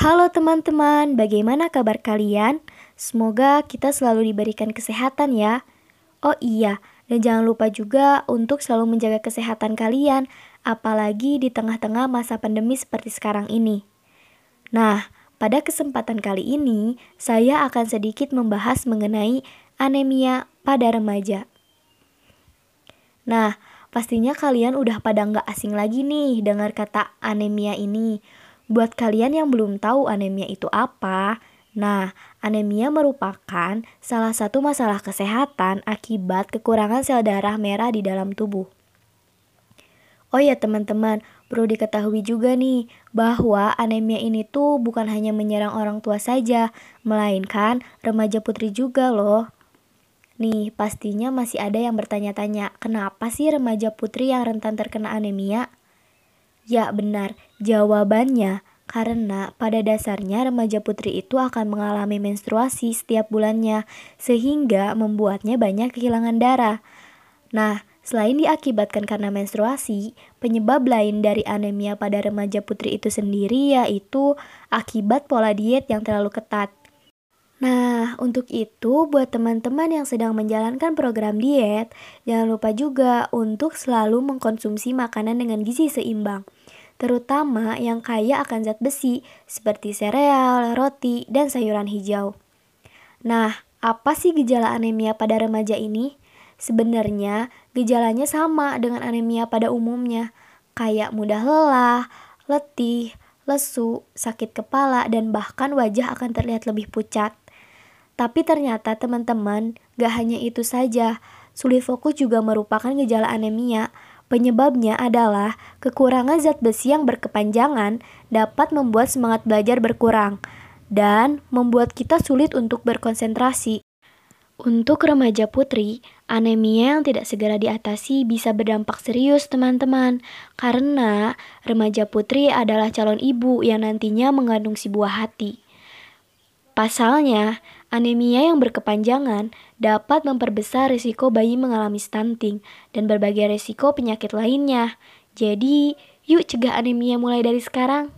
Halo teman-teman, bagaimana kabar kalian? Semoga kita selalu diberikan kesehatan ya. Oh iya, dan jangan lupa juga untuk selalu menjaga kesehatan kalian, apalagi di tengah-tengah masa pandemi seperti sekarang ini. Nah, pada kesempatan kali ini, saya akan sedikit membahas mengenai anemia pada remaja. Nah, pastinya kalian udah pada nggak asing lagi nih dengar kata anemia ini. Buat kalian yang belum tahu anemia itu apa, nah, anemia merupakan salah satu masalah kesehatan akibat kekurangan sel darah merah di dalam tubuh. Oh ya teman-teman, perlu diketahui juga nih bahwa anemia ini tuh bukan hanya menyerang orang tua saja, melainkan remaja putri juga loh. Nih, pastinya masih ada yang bertanya-tanya, kenapa sih remaja putri yang rentan terkena anemia? Ya benar, jawabannya karena pada dasarnya remaja putri itu akan mengalami menstruasi setiap bulannya sehingga membuatnya banyak kehilangan darah. Nah, selain diakibatkan karena menstruasi, penyebab lain dari anemia pada remaja putri itu sendiri yaitu akibat pola diet yang terlalu ketat. Nah, untuk itu, buat teman-teman yang sedang menjalankan program diet, jangan lupa juga untuk selalu mengkonsumsi makanan dengan gizi seimbang, terutama yang kaya akan zat besi seperti sereal, roti, dan sayuran hijau. Nah, apa sih gejala anemia pada remaja ini? Sebenarnya, gejalanya sama dengan anemia pada umumnya, kayak mudah lelah, letih, lesu, sakit kepala, dan bahkan wajah akan terlihat lebih pucat. Tapi ternyata teman-teman, gak hanya itu saja. Sulit fokus juga merupakan gejala anemia. Penyebabnya adalah kekurangan zat besi yang berkepanjangan dapat membuat semangat belajar berkurang dan membuat kita sulit untuk berkonsentrasi. Untuk remaja putri, anemia yang tidak segera diatasi bisa berdampak serius teman-teman Karena remaja putri adalah calon ibu yang nantinya mengandung si buah hati Pasalnya, Anemia yang berkepanjangan dapat memperbesar risiko bayi mengalami stunting dan berbagai risiko penyakit lainnya. Jadi, yuk cegah anemia mulai dari sekarang.